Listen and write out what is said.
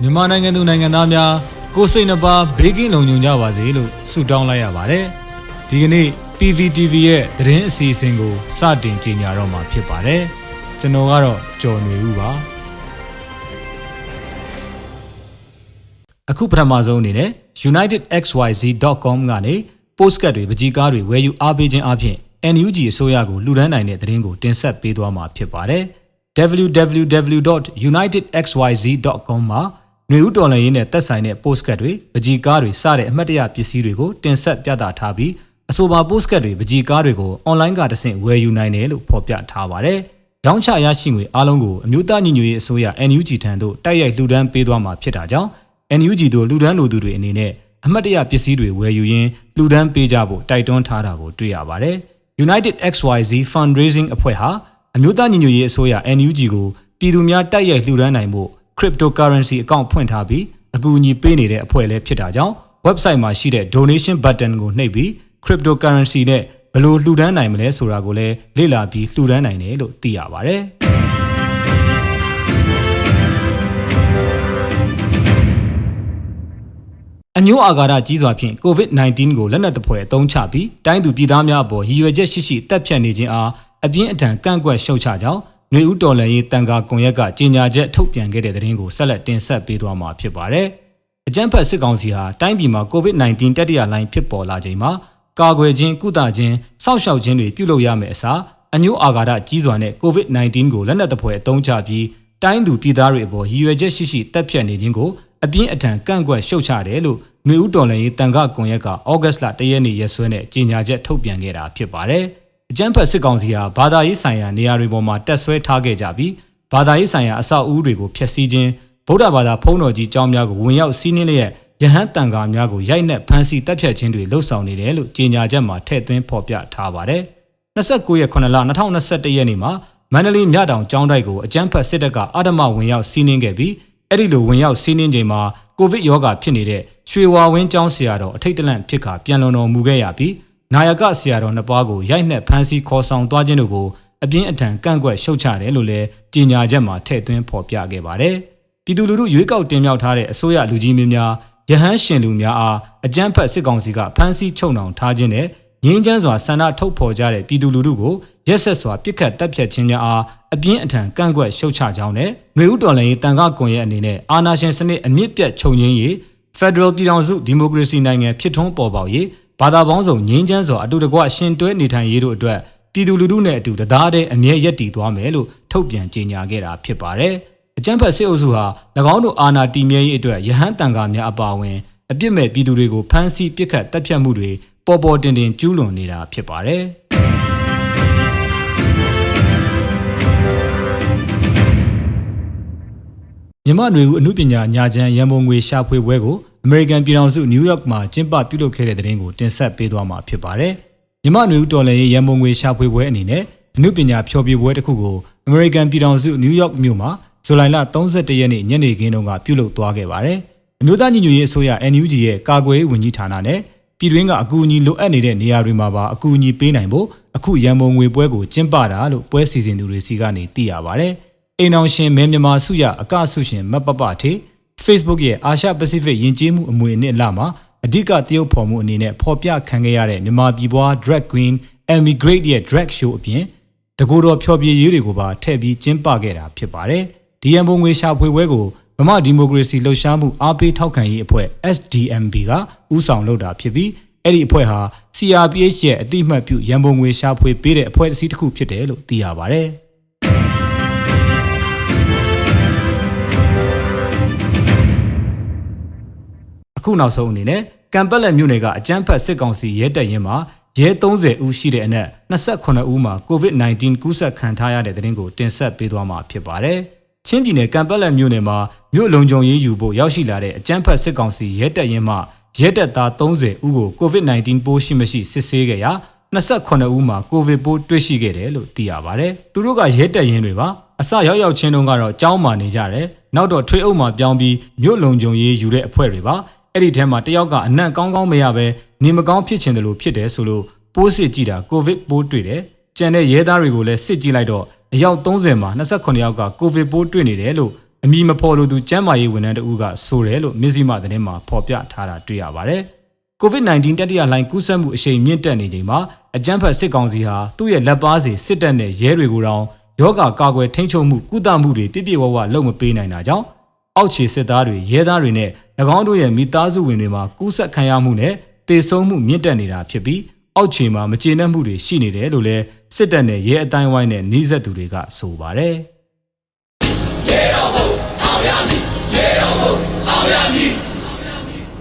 မြန်မာနိုင်ငံသူနိုင်ငံသားများကိုယ်စိတ်နှပါဘေးကင်းလုံခြုံကြပါစေလို့ဆုတောင်းလိုက်ရပါတယ်။ဒီကနေ့ PVTV ရဲ့သတင်းအစီအစဉ်ကိုစတင်ကြေညာတော့မှာဖြစ်ပါတယ်။ကျွန်တော်ကတော့ကျော်နေဦးပါ။အခုပထမဆုံးအနေနဲ့ unitedxyz.com ကနေ postcard တွေပကြီးကားတွေဝယ်ယူအားပေးခြင်းအပြင် NUG အစိုးရကိုလူဒန်းနိုင်တဲ့သတင်းကိုတင်ဆက်ပေးသွားမှာဖြစ်ပါတယ်။ www.unitedxyz.com မှာຫນွေဦးတော်လှန်ရေးနဲ့သက်ဆိုင်တဲ့ postcard တွေပကြီးကားတွေစတဲ့အမှတ်တရပစ္စည်းတွေကိုတင်ဆက်ပြသထားပြီးအဆိုပါ postcard တွေပကြီးကားတွေကို online ကတဆင့်ဝယ်ယူနိုင်တယ်လို့ဖော်ပြထားပါတယ်။ရောင်းချရရှိငွေအားလုံးကိုအမျိုးသားညီညွတ်ရေးအစိုးရ NUG ထံသို့တိုက်ရိုက်လှူဒန်းပေးသွားမှာဖြစ်တာကြောင့် NUG တို့လှူဒန်းလိုသူတွေအနေနဲ့အမှတ်တရပစ္စည်းတွေဝယ်ယူရင်းလှူဒန်းပေးကြဖို့တိုက်တွန်းထားတာကိုတွေ့ရပါတယ်။ United XYZ Fundraising အဖွဲ့ဟာ အမျိုးသားညီညွတ်ရေးအစိုးရ NUG ကိုပြည်သူများတိုက်ရိုက်လှူဒန်းနိုင်မှု cryptocurrency အကောင့်ဖွင့်ထားပြီးအကူအညီပေးနေတဲ့အဖွဲ့လည်းဖြစ်တာကြောင့် website မှာရှိတဲ့ donation button ကိုနှိပ်ပြီး cryptocurrency နဲ့ဘယ်လိုလှူဒန်းနိုင်မလဲဆိုတာကိုလည်းလေ့လာပြီးလှူဒန်းနိုင်တယ်လို့သိရပါဗျ။အညိုးအာဃာတကြီးစွာဖြင့် COVID-19 ကိုလက်နက်သဖွယ်အသုံးချပြီးတိုင်းသူပြည်သားများအပေါ်ရည်ရွယ်ချက်ရှိရှိတပ်ဖြတ်နေခြင်းအား အပြင်းအထန်ကန့်ကွက်ရှုတ်ချကြောင်းနှွေဦးတော်လှန်ရေးတန်ခါကွန်ရက်ကကြေညာချက်ထုတ်ပြန်ခဲ့တဲ့သတင်းကိုဆက်လက်တင်ဆက်ပေးသွားမှာဖြစ်ပါတယ်။အကြမ်းဖက်စစ်ကောင်စီဟာတိုင်းပြည်မှာ COVID-19 တတိယလှိုင်းဖြစ်ပေါ်လာချိန်မှာကာကွယ်ခြင်းကုသခြင်းစောင့်ရှောက်ခြင်းတွေပြုလုပ်ရမယ့်အစားအညို့အာဃာတကြီးစွာနဲ့ COVID-19 ကိုလက်နက်သဖွယ်အသုံးချပြီးတိုင်းသူပြည်သားတွေအပေါ်ရည်ရွယ်ချက်ရှိရှိတပ်ဖြတ်နေခြင်းကိုအပြင်းအထန်ကန့်ကွက်ရှုတ်ချတယ်လို့နှွေဦးတော်လှန်ရေးတန်ခါကွန်ရက်ကဩဂတ်လ၁ရက်နေ့ရက်စွဲနဲ့ကြေညာချက်ထုတ်ပြန်ခဲ့တာဖြစ်ပါတယ်။ အကြမ်းဖက်စစ်ကောင်စီဟာဘာသာရေးဆိုင်ရာနေရာတွေပေါ်မှာတက်ဆွဲထားခဲ့ကြပြီးဘာသာရေးဆိုင်ရာအဆောက်အဦတွေကိုဖျက်ဆီးခြင်းဗုဒ္ဓဘာသာဖုံးတော်ကြီးကျောင်းများကိုဝင်ရောက်စီးနင်းလျက်ယဟန်တန်ခါများကိုရိုက်နှက်ဖမ်းဆီးတပ်ဖြတ်ခြင်းတွေလှုပ်ဆောင်နေတယ်လို့ကြေညာချက်မှာထည့်သွင်းဖော်ပြထားပါတယ်။29ရက်9လ2021ရက်နေ့မှာမန္တလေးမြတောင်ကျောင်းတိုက်ကိုအကြမ်းဖက်စစ်တပ်ကအဓမ္မဝင်ရောက်စီးနင်းခဲ့ပြီးအဲ့ဒီလိုဝင်ရောက်စီးနင်းချိန်မှာကိုဗစ်ရောဂါဖြစ်နေတဲ့ရွှေဝါဝင်းကျောင်းဆရာတော်အထိတ်တလန့်ဖြစ်ခါပြန်လွန်တော်မူခဲ့ရပြီး နာယကဆရာတော်နှစ်ပါးကိုရိုက်နှက်ဖမ်းဆီးခေါ်ဆောင်သွားခြင်းတို့ကိုအပြင်းအထန်ကန့်ကွက်ရှုတ်ချတယ်လို့လည်းကြေညာချက်မှာထည့်သွင်းဖော်ပြခဲ့ပါတယ်။ပြည်သူလူထုရွေးကောက်တင်မြှောက်ထားတဲ့အစိုးရလူကြီးမင်းများရဟန်းရှင်လူများအားအကြမ်းဖက်စစ်ကောင်စီကဖမ်းဆီးချုပ်နှောင်ထားခြင်းနဲ့ငင်းချမ်းစွာဆန္ဒထုတ်ဖော်ကြတဲ့ပြည်သူလူထုကိုရက်ဆက်စွာပြစ်ခတ်တပ်ဖြတ်ခြင်းများအားအပြင်းအထန်ကန့်ကွက်ရှုတ်ချကြောင်းနဲ့မျိုးဥတော်လှန်ရေးတန်ခါကွန်ရဲ့အနေနဲ့အာဏာရှင်စနစ်အမြင့်ပြတ်ချုပ်ငြင်းရေး Federal ပြည်ထောင်စုဒီမိုကရေစီနိုင်ငံဖြစ်ထွန်းပေါ်ပေါက်ရေး ဘာသာပေါင်းစုံငြင်းချမ်းစွာအတူတကွရှင်တွဲနေထိုင်ရေးတို့အတွက်ပြည်သူလူထုနဲ့အတူတသားတည်းအမြဲရပ်တည်သွားမယ်လို့ထုတ်ပြန်ကြေညာခဲ့တာဖြစ်ပါတယ်။အကြံဖက်စစ်အုပ်စုဟာ၎င်းတို့အာဏာတည်မြဲရေးအတွက်ရဟန်းတန်ခါများအပါအဝင်အပြစ်မဲ့ပြည်သူတွေကိုဖမ်းဆီးပစ်ခတ်တပ်ဖြတ်မှုတွေပေါ်ပေါ်တင်တင်ကျူးလွန်နေတာဖြစ်ပါတယ်။မြမနွေဦးအမှုပညာညာချမ်းရန်ပုံငွေရှာဖွေပွဲကို အမေရိကန်ပြည်ထောင်စုနယူးယောက်မှာကျင်းပပြုလုပ်ခဲ့တဲ့တဲ့တင်ကိုတင်ဆက်ပေးသွားမှာဖြစ်ပါတယ်။မြမနွေဦးတော်လှန်ရေးရန်ပုံငွေရှာဖွေပွဲအနေနဲ့အမှုပညာဖျော်ဖြေပွဲတစ်ခုကိုအမေရိကန်ပြည်ထောင်စုနယူးယောက်မြို့မှာဇူလိုင်လ31ရက်နေ့ညနေခင်းတုန်းကပြုလုပ်သွားခဲ့ပါတယ်။အမျိုးသားညီညွတ်ရေးအစိုးရ NUG ရဲ့ကာကွယ်ရေးဝန်ကြီးဌာနနဲ့ပြည်တွင်းကအကူအညီလိုအပ်နေတဲ့နေရာတွေမှာပါအကူအညီပေးနိုင်ဖို့အခုရန်ပုံငွေပွဲကိုကျင်းပတာလို့ပွဲစီစဉ်သူတွေစီကနေသိရပါဗျ။အိမ်အောင်ရှင်မဲမြန်မာစုရအကဆုရှင်မပပထေ Facebook ရဲ့အာရှပစိဖိတ်ယဉ်ကျေးမှုအမွေအနှစ်အလှမှာအဓိကတရုပ်ဖော်မှုအနေနဲ့ဖော်ပြခံခဲ့ရတဲ့မြန်မာပြည်ပွား drag queen Emigrate ရဲ့ drag show အပြင်တကူတော်ဖျော်ဖြေရေးတွေကိုပါထည့်ပြီးကျင်းပခဲ့တာဖြစ်ပါတယ်။ဒီရန်ပုံငွေရှာဖွေပွဲကိုဗမာဒီမိုကရေစီလှုပ်ရှားမှုအားပေးထောက်ခံရေးအဖွဲ့ SDMB ကဦးဆောင်လုပ်တာဖြစ်ပြီးအဲ့ဒီအဖွဲ့ဟာ CRPH ရဲ့အတိအမှတ်ပြုရန်ပုံငွေရှာဖွေပေးတဲ့အဖွဲ့အစည်းတစ်ခုဖြစ်တယ်လို့သိရပါဗျ။ အခုနောက်ဆုံးအနေနဲ့ကံပက်လက်မြို့နယ်ကအကြမ်းဖက်စစ်ကောင်စီရဲတပ်ရင်းမှာရဲ30ဦးရှိတဲ့အနက်28ဦးမှာ COVID-19 ကူးစက်ခံထားရတဲ့တဲ့တင်ကိုတင်ဆက်ပေးသွားမှာဖြစ်ပါတယ်။ချင်းပြည်နယ်ကံပက်လက်မြို့နယ်မှာမြို့လုံခြုံရေးယူဖို့ရောက်ရှိလာတဲ့အကြမ်းဖက်စစ်ကောင်စီရဲတပ်ရင်းမှရဲတပ်သား30ဦးကို COVID-19 ပိုးရှိမရှိစစ်ဆေးခဲ့ရာ28ဦးမှာကိုဗစ်ပိုးတွေ့ရှိခဲ့တယ်လို့သိရပါဗျ။သူတို့ကရဲတပ်ရင်းတွေပါအစရောက်ရောက်ချင်းတုန်းကတော့ကြောင်းမာနေကြတယ်။နောက်တော့ထွေးအုပ်မှာပြောင်းပြီးမြို့လုံခြုံရေးယူတဲ့အဖွဲ့တွေပါ။ အဲ့ဒီထဲမှာတယောက်ကအနံ့ကောင်းကောင်းမရပဲနေမကောင်းဖြစ်ချင်တယ်လို့ဖြစ်တယ်ဆိုလို့ပိုးစစ်ကြည့်တာကိုဗစ်ပိုးတွေ့တယ်။ကြံတဲ့ရဲသားတွေကိုလည်းစစ်ကြည့်လိုက်တော့အယောက်30မှာ28ယောက်ကကိုဗစ်ပိုးတွေ့နေတယ်လို့အမည်မဖော်လို့သူကျန်းမာရေးဝန်ထမ်းတဦးကဆိုတယ်လို့မြစည်းမသတင်းမှာဖော်ပြထားတာတွေ့ရပါတယ်။ COVID-19 တတိယလှိုင်းကူးစက်မှုအရှိန်မြင့်တက်နေချိန်မှာအကြမ်းဖက်စစ်ကောင်စီဟာသူ့ရဲ့လက်ပါစီစစ်တပ်နဲ့ရဲတွေကိုတောင်ယောဂကာကွယ်ထိန်းချုပ်မှုကုသမှုတွေပြည့်ပြည့်ဝဝလုပ်မပေးနိုင်တာကြောင့်အောက်ခြေစစ်သားတွေရဲသားတွေနဲ့၎ င်းတို့ရဲ့မိသားစုဝင်တွေမှာကူးစက်ခံရမှုနဲ့တေဆုံးမှုမြင့်တက်နေတာဖြစ်ပြီးအောက်ခြေမှာမကျေနပ်မှုတွေရှိနေတယ်လို့လည်းစစ်တပ်နဲ့ရဲအတိုင်းဝိုင်းနဲ့နှီးဆက်သူတွေကဆိုပါတယ်ရေတော်ဘုံအောင်ရမည်ရေတော်ဘုံအောင်ရမည်